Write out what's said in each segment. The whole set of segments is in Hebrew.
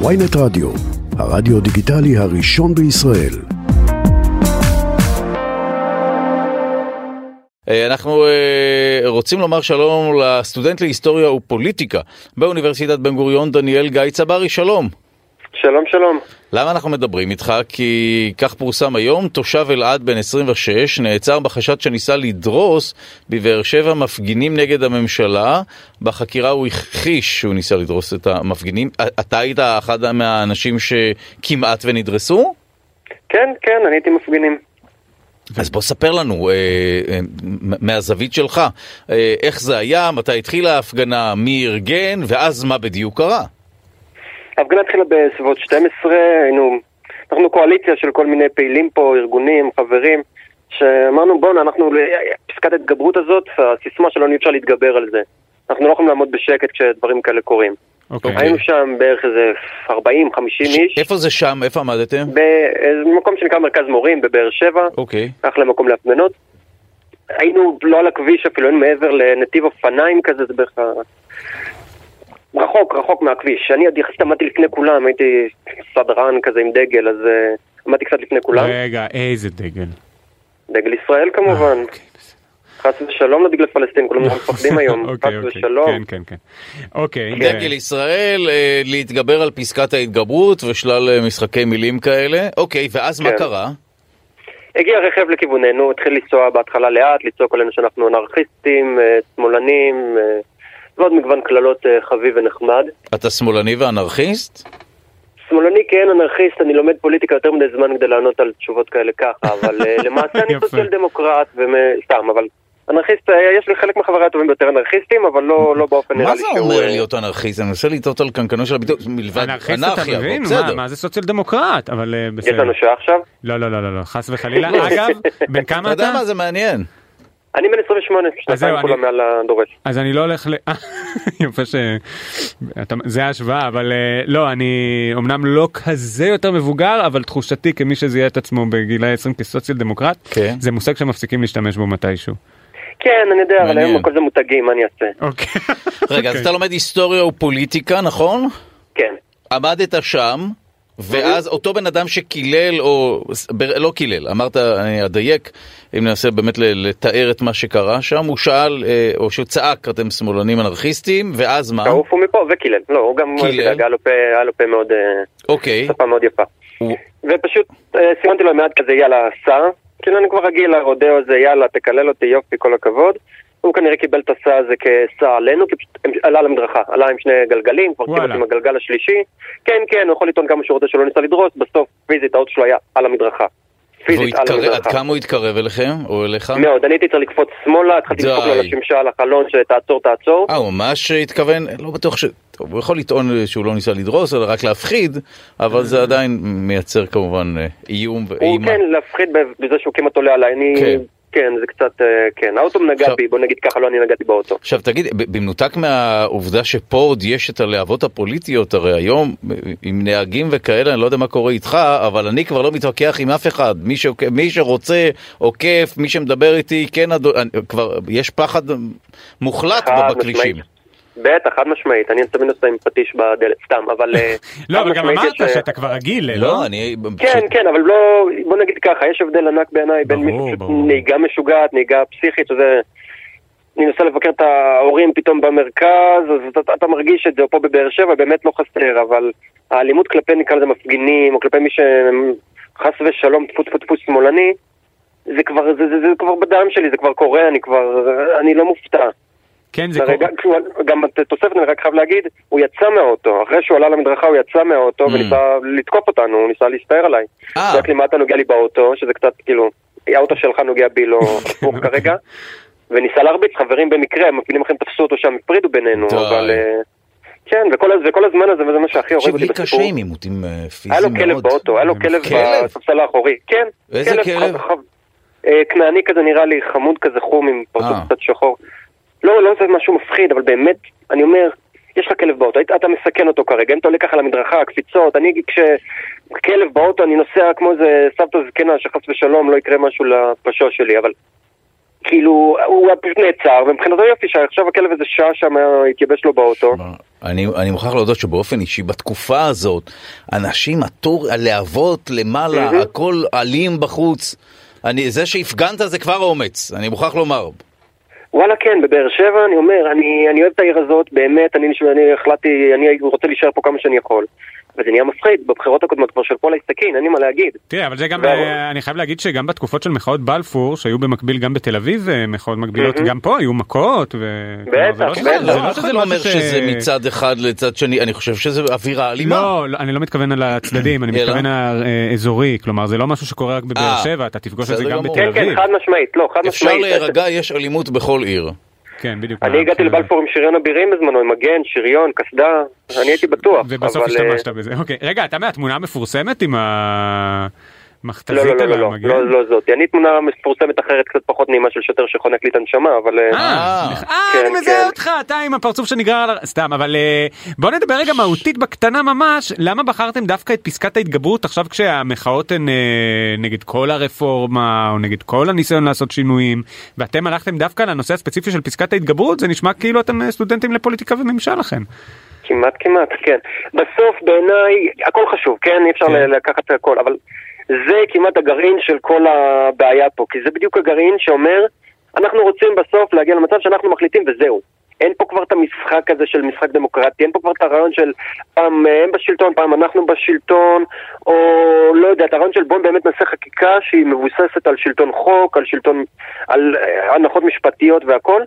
ויינט רדיו, הרדיו דיגיטלי הראשון בישראל. אה, אנחנו אה, רוצים לומר שלום לסטודנט להיסטוריה ופוליטיקה באוניברסיטת בן גוריון, דניאל גיא צברי, שלום. שלום שלום. למה אנחנו מדברים איתך? כי כך פורסם היום, תושב אלעד בן 26 נעצר בחשד שניסה לדרוס בבאר שבע מפגינים נגד הממשלה. בחקירה הוא הכחיש שהוא ניסה לדרוס את המפגינים. אתה היית אחד מהאנשים שכמעט ונדרסו? כן, כן, אני הייתי מפגינים. אז בוא ספר לנו אה, אה, מהזווית שלך, אה, איך זה היה, מתי התחילה ההפגנה, מי ארגן, ואז מה בדיוק קרה. ההפגנה התחילה בסביבות 12, היינו, אנחנו קואליציה של כל מיני פעילים פה, ארגונים, חברים, שאמרנו בואנה, אנחנו, פסקת ההתגברות הזאת, הסיסמה שלנו אי אפשר להתגבר על זה. אנחנו לא יכולים לעמוד בשקט כשדברים כאלה קורים. Okay. אוקיי. היינו שם בערך איזה 40-50 איש. איפה זה שם? איפה עמדתם? במקום שנקרא מרכז מורים בבאר שבע. אוקיי. Okay. אחלה מקום להפגנות. היינו לא על הכביש אפילו, היינו מעבר לנתיב אופניים כזה, זה בערך רחוק, רחוק מהכביש. אני עוד יחסית עמדתי לפני כולם, הייתי סדרן כזה עם דגל, אז uh, עמדתי קצת לפני כולם. רגע, איזה דגל? דגל ישראל כמובן. אה, אוקיי, חס ושלום לדגל פלסטין, כולם מפחדים היום, אוקיי, חס אוקיי, ושלום. כן, כן, כן. אוקיי. דגל ישראל, אה, להתגבר על פסקת ההתגברות ושלל משחקי מילים כאלה. אוקיי, ואז מה כן. קרה? הגיע רכב לכיווננו, התחיל לנסוע בהתחלה לאט, לצעוק עלינו שאנחנו אנרכיסטים, שמאלנים, ועוד מגוון קללות אה, חביב ונחמד. אתה שמאלני ואנרכיסט? שמאלני כן, אנרכיסט, אני לומד פוליטיקה יותר מדי זמן כדי לענות על תשובות כאלה ככה, אבל אה, למעשה אני סוציאל דמוקרט, סתם, אבל אנרכיסט, אה, יש לי חלק מחבריי הטובים ביותר אנרכיסטים, אבל לא, לא באופן נראה לי שהוא... מה זה אומר להיות אנרכיסט? אני מנסה לטעות על קנקנו של הביטוי, מלבד אנרכיסט אתה מבין? מה זה סוציאל דמוקרט? אבל בסדר. יש לנו שעה עכשיו? לא, לא, לא, לא, חס וחלילה. אגב, בן כמה אתה? אתה יודע מה, זה מעניין. אני בן 28, שנתיים כולה מעל הדורש. אז אני לא הולך ל... יפה ש... זה ההשוואה, אבל אה, לא, אני אמנם לא כזה יותר מבוגר, אבל תחושתי כמי שזיהה את עצמו בגילי 20 כסוציאל דמוקרט, כן. זה מושג שמפסיקים להשתמש בו מתישהו. כן, אני יודע, אבל היום הכל זה מותגים, מה אני אעשה? אוקיי. רגע, אז אוקיי. אתה לומד היסטוריה ופוליטיקה, נכון? כן. עמדת שם, ואז אותו בן אדם שקילל, או לא קילל, אמרת, אני אדייק, אם ננסה באמת לתאר את מה שקרה שם, הוא שאל, אה, או שצעק, אתם שמאלנים אנרכיסטים, ואז מה? תעופו מפה וקילל, לא, הוא גם קילל, היה לו פה מאוד, אה, אוקיי. שפה מאוד יפה. ופשוט אה, סימנתי לו מעט כזה, יאללה, סע, כאילו אני כבר רגיל לרודאו הזה, יאללה, תקלל אותי, יופי, כל הכבוד. הוא כנראה קיבל את הסע הזה כסע עלינו, כי פשוט עלה למדרכה, עלה עם שני גלגלים, כבר כמעט עם הגלגל השלישי. כן, כן, הוא יכול לטעון כמה שהוא רוצה שלא ניסה לדרוס, בסוף פיזית האוטו שלו היה על המדרכה. פיזית על המדרכה. עד כמה הוא התקרב אליכם, או אליך? מאוד, אני הייתי צריך לקפוץ שמאלה, התחלתי לדפוק לו על השמשה על החלון שתעצור, תעצור. אה, הוא ממש התכוון, לא בטוח ש... טוב, הוא יכול לטעון שהוא לא ניסה לדרוס, אלא רק להפחיד, אבל זה עדיין מייצר כמובן אה, איום ואימה. הוא כן, להפחיד בזה שהוא כמעט עולה עליי. אני כן. זה קצת, אה, כן, האוטו נגע בי, בוא נגיד ככה, לא אני נגעתי באוטו. עכשיו תגיד, במנותק מהעובדה שפה עוד יש את הלהבות הפוליטיות, הרי היום עם נהגים וכאלה, אני לא יודע מה קורה איתך, אבל אני כבר לא מתווכח עם אף אחד, מי, ש... מי שרוצה עוקף, מי שמדבר איתי, כן, כבר יש פחד מוחלט בכבישים. בטח, חד משמעית, אני תמיד נוסע עם פטיש בדלת, סתם, אבל... אה, לא, אבל גם אמרת שאתה כבר רגיל, לא? לא, אני... כן, כן, אבל לא, בוא נגיד ככה, יש הבדל ענק בעיניי בין נהיגה משוגעת, נהיגה פסיכית, שזה... אני מנסה לבקר את ההורים פתאום במרכז, אז אתה, אתה מרגיש את זה, או פה בבאר שבע, באמת לא חסר, אבל האלימות כלפי, נקרא לזה מפגינים, או כלפי מי שחס ושלום טפו טפו טפו שמאלני, זה כבר, זה, זה, זה כבר בדם שלי, זה כבר קורה, אני כבר, אני לא מופתע. כן, זה קורה. גם תוספת, אני רק חייב להגיד, הוא יצא מהאוטו, אחרי שהוא עלה למדרכה הוא יצא מהאוטו mm. וניסה לתקוף אותנו, הוא ניסה להסתער עליי. אה. רק אתה נוגע לי באוטו, שזה קצת כאילו, האוטו שלך נוגע בי, לא הפוך כרגע. וניסה להרביץ, חברים במקרה, המפעילים אחרים תפסו אותו שם, הפרידו בינינו, אבל... אה, כן, וכל, וכל הזמן הזה, וזה מה שהכי הורג אותי בסיפור. תקשיב, לי קשה עם עימותים אה, פיזיים מאוד. היה לו כלב באוטו, היה לו כלב בספסל האחורי. כן. איזה כלב? אה, כנעני כזה נראה לי, חמוד כזה חום עם פרצוף קצת שחור. לא, לא זה משהו מפחיד, אבל באמת, אני אומר, יש לך כלב באוטו, אתה מסכן אותו כרגע, אם אתה עולה ככה למדרכה, קפיצות, אני כשכלב באוטו אני נוסע כמו איזה סבתא זקנה שחס ושלום לא יקרה משהו לפשו שלי, אבל כאילו, הוא פשוט נעצר, ומבחינתו יופי שעכשיו הכלב איזה שעה שם התייבש לו באוטו. אני, אני מוכרח להודות שבאופן אישי, בתקופה הזאת, אנשים, הטור, הלהבות למעלה, mm-hmm. הכל אלים בחוץ. אני, זה שהפגנת זה כבר אומץ, אני מוכרח לומר. וואלה כן, בבאר שבע, אני אומר, אני, אני אוהב את העיר הזאת, באמת, אני, אני החלטתי, אני רוצה להישאר פה כמה שאני יכול. וזה נהיה מפחיד, בבחירות הקודמות כבר של פולה סכין, אין לי מה להגיד. תראה, אבל זה גם, אה, אני חייב להגיד שגם בתקופות של מחאות בלפור, שהיו במקביל גם בתל אביב אה, מחאות מקבילות, גם פה היו מכות, ו... בטח, בטח. לא, לא שזה לא אומר שזה מצד אחד לצד שני, אני חושב שזה אווירה אלימה. לא, לא, אני לא מתכוון על הצדדים, אני מתכוון האזורי, כלומר זה לא משהו שקורה רק בבאר אה, שבע, אתה תפגוש את זה גם בתל אביב. כן, כן, חד משמעית, לא, חד משמעית. אפשר להירגע, יש אלימות בכל עיר. כן, בדיוק. אני הגעתי לבלפור עם שריון אבירים בזמנו, עם מגן, שריון, קסדה, אני הייתי בטוח. ובסוף השתמשת בזה, אוקיי. רגע, אתה מהתמונה המפורסמת עם ה... מכתזית לא, לא, לא, לא, לא, לא זאת. אני תמונה מפורסמת אחרת קצת פחות נעימה של שוטר שחונק לי את הנשמה, אבל... אה, אה אני מזהה אותך, אתה עם הפרצוף שנגרר על... סתם, אבל בוא נדבר רגע מהותית בקטנה ממש, למה בחרתם דווקא את פסקת ההתגברות עכשיו כשהמחאות הן נגד כל הרפורמה, או נגד כל הניסיון לעשות שינויים, ואתם הלכתם דווקא לנושא הספציפי של פסקת ההתגברות, זה נשמע כאילו אתם סטודנטים לפוליטיקה וממשל לכם. כמעט כמעט, כן. בסוף בעיניי הכל חשוב, כן? אי אפשר כן. לקחת הכל, אבל זה כמעט הגרעין של כל הבעיה פה, כי זה בדיוק הגרעין שאומר, אנחנו רוצים בסוף להגיע למצב שאנחנו מחליטים וזהו. אין פה כבר את המשחק הזה של משחק דמוקרטי, אין פה כבר את הרעיון של פעם הם בשלטון, פעם אנחנו בשלטון, או לא יודע, את הרעיון של בואו באמת נעשה חקיקה שהיא מבוססת על שלטון חוק, על שלטון, על אה, הנחות משפטיות והכל.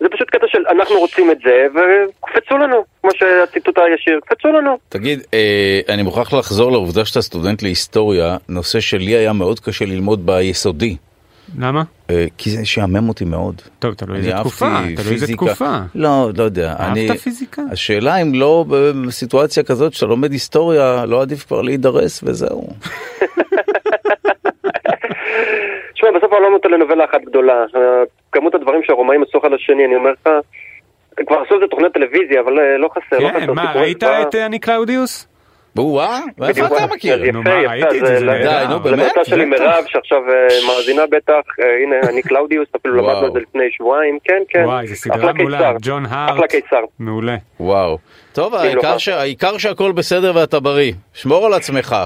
זה פשוט קטע של אנחנו רוצים את זה, וקפצו לנו, כמו שהציטוט הישיר, קפצו לנו. תגיד, אה, אני מוכרח לחזור לעובדה שאתה סטודנט להיסטוריה, נושא שלי היה מאוד קשה ללמוד ביסודי. למה? אה, כי זה שעמם אותי מאוד. טוב, תלוי איזה תקופה, תלוי איזה תקופה. לא, לא יודע. אהבת פיזיקה? השאלה אם לא בסיטואציה כזאת שאתה לומד היסטוריה, לא עדיף כבר להידרס וזהו. תשמע, בסוף העולם הוא טלנובלה אחת גדולה. כמות הדברים שהרומאים עשו אחד לשני, אני אומר לך, כבר עשו את זה תוכנית טלוויזיה, אבל אה, לא חסר. לא כן, מה, ראית את אני קלאודיוס? בואנה? איפה אתה מכיר? נו מה, ראיתי את זה, זה נהדר. נו באמת? זה מרצה שלי מירב, שעכשיו אה, מאזינה בטח, אה, הנה, אני קלאודיוס, אפילו למדנו את זה לפני שבועיים, כן, כן. וואי, זו סדרה מעולה, ג'ון הארט. אחלה קיסר. מעולה. וואו. טוב, העיקר שהכל בסדר ואתה בריא. שמור על עצמך.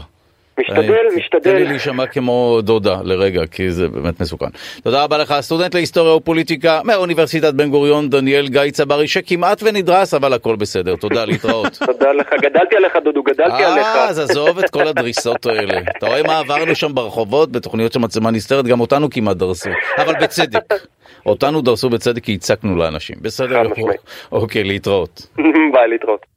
משתדל, משתדל. תן לי להישמע כמו דודה לרגע, כי זה באמת מסוכן. תודה רבה לך, סטודנט להיסטוריה ופוליטיקה מאוניברסיטת בן גוריון, דניאל גיא צברי, שכמעט ונדרס, אבל הכל בסדר. תודה, להתראות. תודה לך, גדלתי עליך דודו, גדלתי עליך. אה, אז עזוב את כל הדריסות האלה. אתה רואה מה עברנו שם ברחובות, בתוכניות של מצלמה נסתרת, גם אותנו כמעט דרסו. אבל בצדק. אותנו דרסו בצדק כי הצקנו לאנשים. בסדר, אוקיי, להתראות. ביי, להתראות.